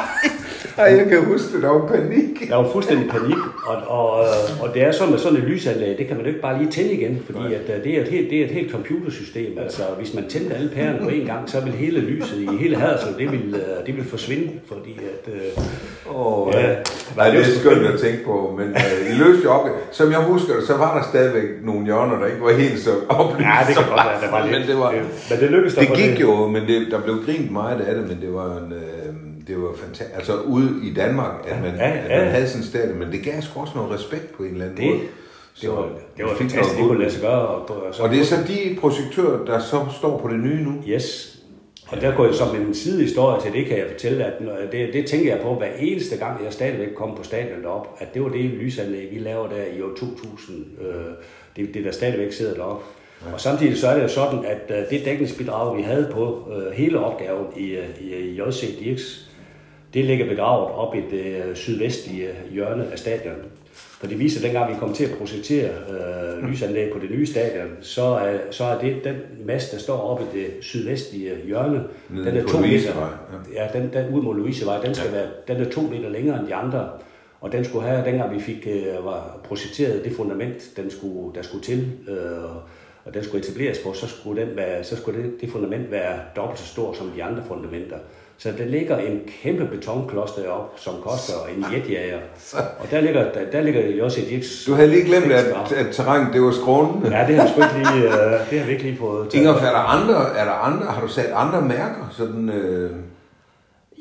Ej, jeg kan huske, det, der var panik. Der var fuldstændig panik, og, og, og det er sådan med sådan et lysanlæg, det kan man jo ikke bare lige tænde igen, fordi at, øh, det, er et helt, det er et helt computersystem. Altså, hvis man tændte alle pærerne på en gang, så vil hele lyset i hele Haderslev, det vil, øh, det vil forsvinde, fordi at... Øh, oh, ja, Nej, det er skønt at tænke på, men uh, I løste jo op. Som jeg husker det, så var der stadigvæk nogle hjørner, der ikke var helt så oplyst. Ja, det kan godt være, det var lidt. Men det, var, men det lykkedes Det gik det. jo, men det, der blev grint meget af det, men det var en... Uh, det var fantastisk. Altså ude i Danmark, at man, ja, ja, ja. At man havde sådan en stadion, men det gav sgu også noget respekt på en eller anden det, måde. Det var, det var fantastisk, det kunne lade sig gøre. Og, og, så og det er så de projektører, der så står på det nye nu? Yes. Og der går jeg som en sidehistorie til det, kan jeg fortælle, at det, det tænker jeg på hver eneste gang, jeg stadigvæk kom på stadion op, at det var det lysanlæg, vi laver der i år 2000. Øh, det, det der stadigvæk sidder deroppe. Ja. Og samtidig så er det jo sådan, at øh, det dækningsbidrag, vi havde på øh, hele opgaven i, i, i JC Dirks, det ligger begravet op i det øh, sydvestlige hjørne af stadion. For det viser, at dengang vi kom til at projektere øh, lysanlæg på det nye stadion, så er, så er det den mast, der står oppe i det sydvestlige hjørne, Nede den er to meter, ja. ja, den, den ud mod Louisevej, den, skal ja. være, den er to meter længere end de andre. Og den skulle have, dengang vi fik, øh, var projekteret det fundament, den skulle, der skulle til, øh, og den skulle etableres på, så skulle, den være, så skulle det, det fundament være dobbelt så stort som de andre fundamenter. Så der ligger en kæmpe betonklods deroppe, som koster en jetjager. Og der ligger, der, der ligger jo også et Du havde lige glemt, at, at terræn det var skrånende. Ja, det har, sgu ikke lige, uh, det har vi ikke lige fået Ingolf, er der andre, er der andre, har du sat andre mærker? Sådan, uh...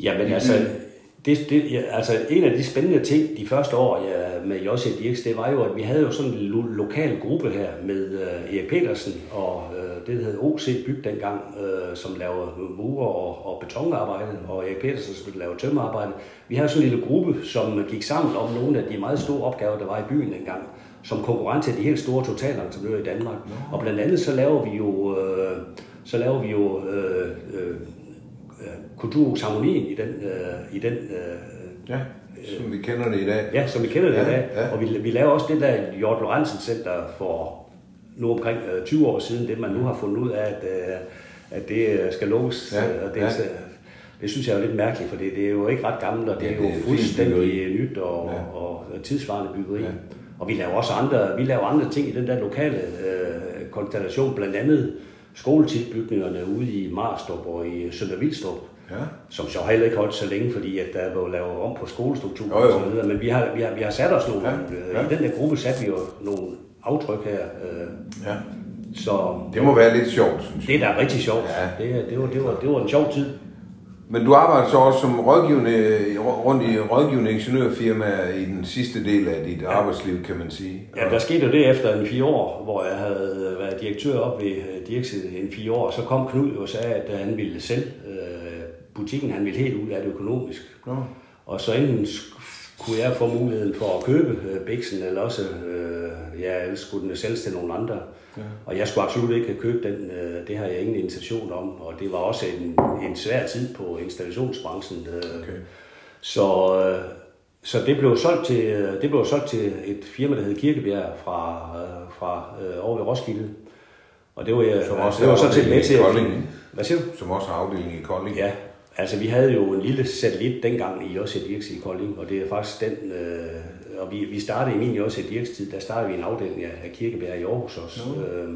Jamen altså, det, det, ja, altså, en af de spændende ting de første år ja, med Jossi Dirks, det var jo, at vi havde jo sådan en lo- lokal gruppe her med uh, Erik Petersen og uh, det, der hed OC Byg dengang, uh, som lavede mure og, og betonarbejde, og Erik Petersen som lavede tømmerarbejde. Vi havde sådan en lille gruppe, som gik sammen om nogle af de meget store opgaver, der var i byen dengang, som konkurrent til de helt store totalentreprenører i Danmark. Og blandt andet så laver vi jo, uh, så laver vi jo uh, uh, kulturharmonien i den, øh, i den øh, ja, som vi kender det i dag. Ja, som vi kender det ja, i dag. Ja. Og vi, vi laver også det der Jort Lorentzen Center for nu omkring øh, 20 år siden, det man nu har fundet ud af, at, øh, at det øh, skal lukkes. Ja, og det, ja. det synes jeg er lidt mærkeligt, for det, er jo ikke ret gammelt, og det er jo er fuldstændig nyt og, Ja. og, og tidsvarende byggeri. Ja. Og vi laver også andre, vi laver andre ting i den der lokale øh, konstellation, blandt andet skoletilbygningerne ude i Marstrup og i Sønder Vildstrup, Ja. som så heller ikke holdt så længe, fordi at der var lavet om på skolestrukturen og så videre. Men vi har, vi har, vi har sat os nogle, ja, ja. i den der gruppe satte vi jo nogle aftryk her. Øh, ja. så Det må være lidt sjovt, synes jeg. det er da rigtig sjovt. Ja. Det, det, var, det, var, det var en sjov tid. Men du arbejder så også som rådgivende, rundt i rådgivende ingeniørfirma i den sidste del af dit arbejdsliv, kan man sige. Ja, der skete jo det efter en fire år, hvor jeg havde været direktør op ved øh, Dirksid en fire år. Så kom Knud og sagde, at øh, han ville selv øh, butikken, han ville helt ud af det økonomisk. Nå. Og så enten kunne jeg få muligheden for at købe øh, Bixen, eller også øh, ja, ellers skulle den sælges til nogle andre. Ja. Og jeg skulle absolut ikke købe den. Øh, det har jeg ingen intention om. Og det var også en, en svær tid på installationsbranchen. Øh, Okay. så, øh, så det blev solgt til øh, det blev solgt til et firma der hed Kirkebjerg fra øh, fra øh, over ved Roskilde. Og det var jeg Som også det var sådan set med til Kolding? Hvad siger du? Som også har afdeling i Kolding. Ja, altså vi havde jo en lille satellit dengang i Josef Dirks i Kolding, og det er faktisk den, øh, og vi, vi startede i min Josef Dirks tid, der startede vi en afdeling af, af Kirkebjerg i Aarhus også. Øh,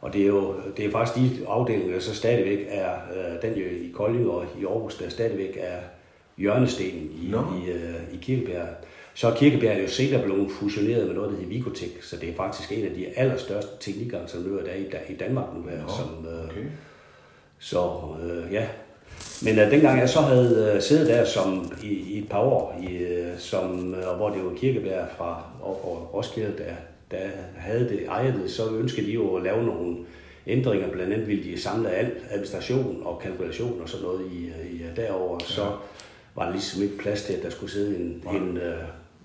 og det er jo det er faktisk de afdelinger, der så stadigvæk er, øh, den jo i Kolding og i Aarhus, der stadigvæk er hjørnestenen i, Nå. i, øh, i Kirkebjerg. Så er Kirkebjerg jo senere blevet fusioneret med noget, der hedder Vigotek, så det er faktisk en af de allerstørste teknikingeniører, der er i, i Danmark nu, her, som, øh, Okay. så øh, ja. Men øh, dengang jeg så havde øh, siddet der som i, i et par år, i, øh, som, øh, og hvor det var Kirkebjerg fra og, og Roskilde, der, der havde det, ejede det, så ønskede de jo at lave nogle ændringer. Blandt andet ville de samle al administration og kalkulation og sådan noget i, øh, i derover. Så var der ligesom ikke plads til, at der skulle sidde en, en, øh,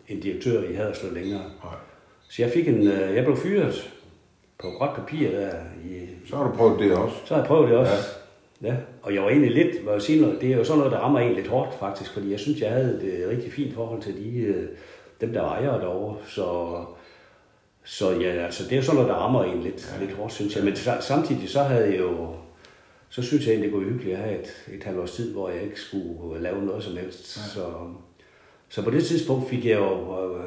en direktør i Haderslev længere. Nej. Så jeg fik en, øh, jeg blev fyret på gråt papir der i, Så har du prøvet det også. så har jeg prøvet det også. Ja. Ja. Og jeg var egentlig lidt, må jeg sige noget, det er jo sådan noget, der rammer en lidt hårdt faktisk, fordi jeg synes, jeg havde et rigtig fint forhold til de, øh, dem, der var ejere derovre. Så, så ja, altså, det er jo sådan noget, der rammer en lidt, ja. lidt hårdt, synes jeg. Men sa- samtidig så havde jeg jo, så synes jeg egentlig, det være hyggeligt at have et, et halvt års tid, hvor jeg ikke skulle lave noget som helst. Ja. Så, så på det tidspunkt fik jeg jo øh,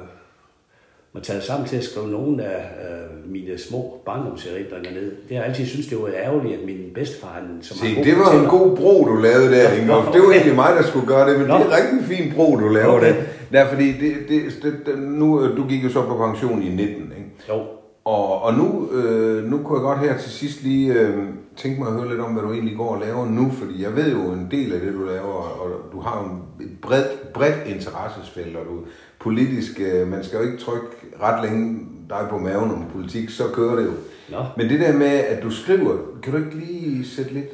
mig taget sammen til at skrive nogle af øh, mine små barndomserindringer ned. Det har jeg altid synes det var ærgerligt, at min bedstefar, han, som Se, det var en god bro, du lavede der, Ingolf. Det var okay. egentlig mig, der skulle gøre det, men Nå. det er en rigtig fin bro, du lavede Okay. der. Der, fordi det, det, det, det, nu, øh, du gik jo så på pension i 19, ikke? Jo, Og, og nu, øh, nu kunne jeg godt her til sidst lige øh, tænke mig at høre lidt om, hvad du egentlig går og laver nu, fordi jeg ved jo en del af det, du laver, og du har jo et bredt, bredt interessesfelt, og du politisk, øh, man skal jo ikke trykke ret længe dig på maven om politik, så kører det jo. Nå. Men det der med, at du skriver, kan du ikke lige sætte lidt...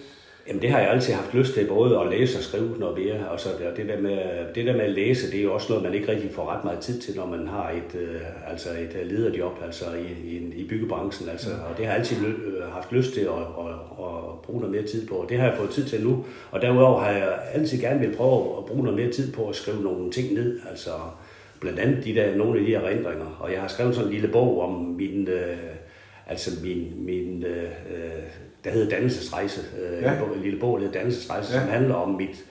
Jamen det har jeg altid haft lyst til, både at læse og skrive noget mere. Og så det, det, der med, det der med at læse, det er jo også noget, man ikke rigtig får ret meget tid til, når man har et, øh, altså et øh, lederjob altså i, i, i byggebranchen. Altså, og det har jeg altid lø- øh, haft lyst til at, at, at, bruge noget mere tid på. Og det har jeg fået tid til nu. Og derudover har jeg altid gerne vil prøve at bruge noget mere tid på at skrive nogle ting ned. Altså blandt andet de der, nogle af de her erindringer. Og jeg har skrevet sådan en lille bog om min... Øh, Altså min, min øh, der hedder Dannelsesrejse, øh, Ja. en lille bog, der hedder Dannelsesrejse, Ja. som handler om mit,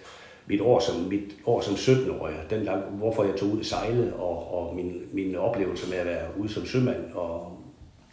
mit, år som, mit år som 17-årig, den lang, hvorfor jeg tog ud at sejle, og, og min, mine oplevelser med at være ude som sømand. Og,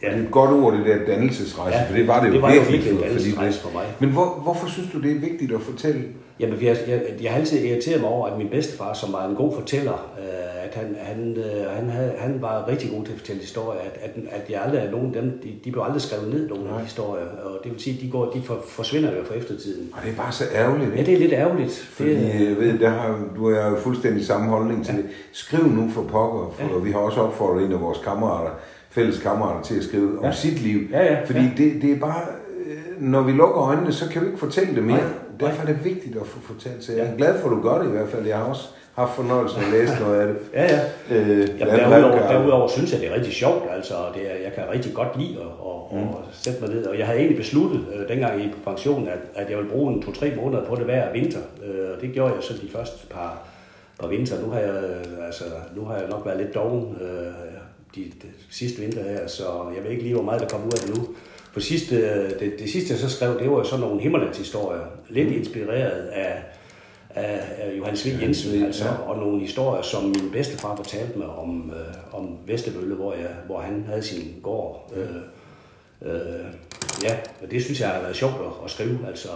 Ja. Det er et godt ord, det der dannelsesrejse, ja, Ja, for det var det det var jo virkelig virkelig en dannelsesrejse for mig. Men hvor, hvorfor synes du, det er vigtigt at fortælle? Jamen, jeg, jeg, jeg har altid irriteret mig over, at min bedstefar, som var en god fortæller, øh, at han, han, øh, han, havde, han var rigtig god til at fortælle historier, at, at, at jeg aldrig er nogen af dem, de, de blev aldrig skrevet ned, nogle af de historier, og det vil sige, at de, går, de for, forsvinder jo for eftertiden. Og det er bare så ærgerligt, Ja, ikke? det er lidt ærgerligt. Fordi det, jeg ved, der har, du har jo fuldstændig samme holdning til det. Skriv nu for pokker, for ja. vi har også opfordret en af vores kammerater, fælles kammerater, til at skrive om Ja. sit liv. Ja, ja, Fordi ja. Det, det er bare, øh, når vi lukker øjnene, så kan vi ikke fortælle det mere. Nej, Derfor er det vigtigt at få fortalt. Så jeg er glad for, at du gør det i hvert fald. Jeg har også haft fornøjelsen at læse noget af det. Ja, ja. Øh, Jamen, derudover, derudover synes jeg, det er rigtig sjovt. Altså, det er, jeg kan rigtig godt lide at, at, mm. at sætte mig ned. Og jeg havde egentlig besluttet, øh, dengang i på pension, at, at jeg ville bruge en to-tre måneder på det hver vinter. Øh, og det gjorde jeg så de første par, par vinter. Nu har, jeg, øh, altså, nu har jeg nok været lidt doven øh, de, de sidste vinter her, så jeg ved ikke lige, hvor meget der kommer ud af det nu. på sidste, det, det sidste, jeg så skrev, det var jo sådan nogle himmerlandshistorier. Lidt Mm. inspireret af, af, af Johannes V. Jensen, altså, ja. og nogle historier, som min bedstefar fortalte mig om, øh, om Vesterbølle, hvor, jeg, hvor han havde sin gård. Øh, øh, ja, og det synes jeg har været sjovt at, at skrive. Altså,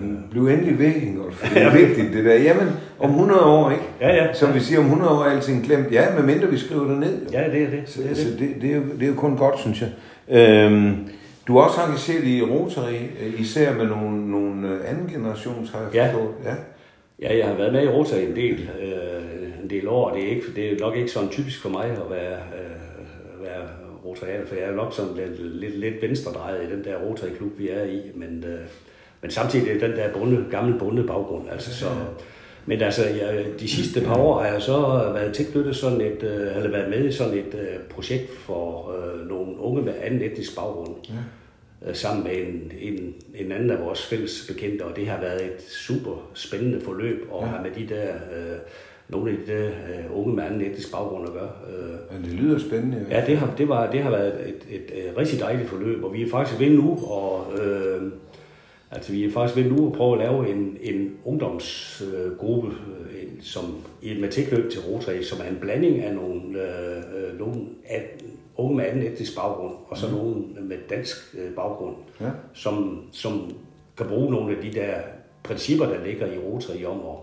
øh, Bliv endelig ved, Ingolf. Det er vigtigt, det der. Jamen, om 100 år, ikke? Ja, ja. Som vi siger, om 100 år er alting glemt. Ja, medmindre vi skriver det ned. jo. ja, det er det. Så, det, er så det. det, det, er jo, det er jo kun godt, synes jeg. Øhm, du er også engageret i Rotary, øh, især med nogle, nogle øh, anden generations, har jeg Ja. forstået. Ja. Ja, jeg har været med i Rota en del, øh, en del år. Det er, ikke, det er nok ikke sådan typisk for mig at være, øh, være rotarianer, for jeg er nok sådan lidt, lidt, lidt venstredrejet i den der Rotary-klub, vi er i. Men, øh, men samtidig er den der bunde, gamle bunde baggrund. Altså, så, men altså, jeg, de sidste par år har jeg så været tilknyttet sådan et, øh, eller været med i sådan et øh, projekt for øh, nogle unge med anden etnisk baggrund. Ja øh, sammen med en, en, en anden af vores fælles bekendte, og det har været et super spændende forløb, og ja. have med de der, øh, nogle af de der øh, unge med anden etnisk baggrund at gøre. Øh, Men det lyder spændende. ja, det har, det, var, det har været et, et, et rigtig dejligt forløb, og vi er faktisk ved nu, og øh, altså vi er faktisk ved nu at prøve at lave en, en ungdomsgruppe, øh, en, som med tilknytning til Rotary, som er en blanding af nogle, øh, øh, nogle af, unge med anden etnisk baggrund, og så mm. nogle med dansk øh, baggrund, Ja. som, som kan bruge nogle af de der principper, der ligger i Rotary om at,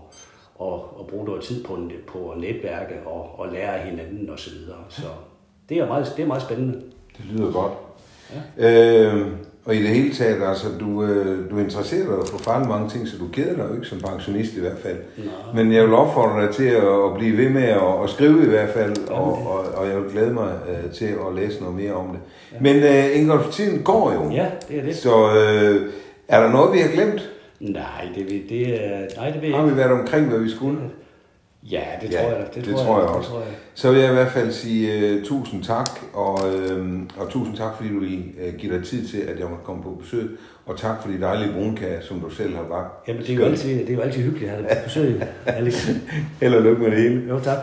og, og bruge noget tid på, en, på at netværke og, og lære af hinanden osv. Så, videre. så det er meget, det er meget spændende. Det lyder godt. Ja. Øh, og i det hele taget, altså, du, øh, du interesserer dig for farligt mange ting, så du keder dig jo ikke som pensionist i hvert fald. Nej. Men jeg vil opfordre dig til at, at blive ved med at, at skrive i hvert fald, og, og, og jeg vil glæde mig øh, til at læse noget mere om det. Ja. Men øh, Ingolf, tiden går jo. Ja, det er det. Så øh, er der noget, vi har glemt? Nej, det, vil- det, er- nej, det ved jeg Har vi været omkring, hvad vi skulle? Ja, det tror jeg. det, det tror jeg, også. Det tror jeg. Så vil jeg i hvert fald sige uh, tusind tak, og, uh, og tusind tak, fordi du vil uh, give dig tid til, at jeg måtte komme på besøg, og tak for de dejlige brunkager, som du selv har bagt. Jamen, det er jo altid, det er jo altid hyggeligt at have dig på besøg, Alex. Held og lykke med det hele. Jo, tak.